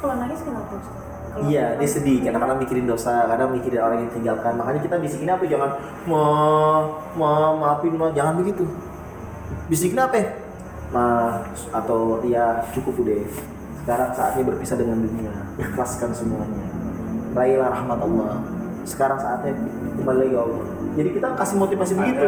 kalau nangis kenapa Ustaz? Iya, dia sedih kadang-kadang mikirin dosa, kadang mikirin orang yang tinggalkan. Makanya kita bisikin apa? Jangan ma, ma maafin ma, jangan begitu. Bisikin apa? Ma atau ya cukup udah. Sekarang saatnya berpisah dengan dunia, ikhlaskan semuanya. Raihlah rahmat Allah. Sekarang saatnya kembali lagi ke Allah. Jadi kita kasih motivasi begitu.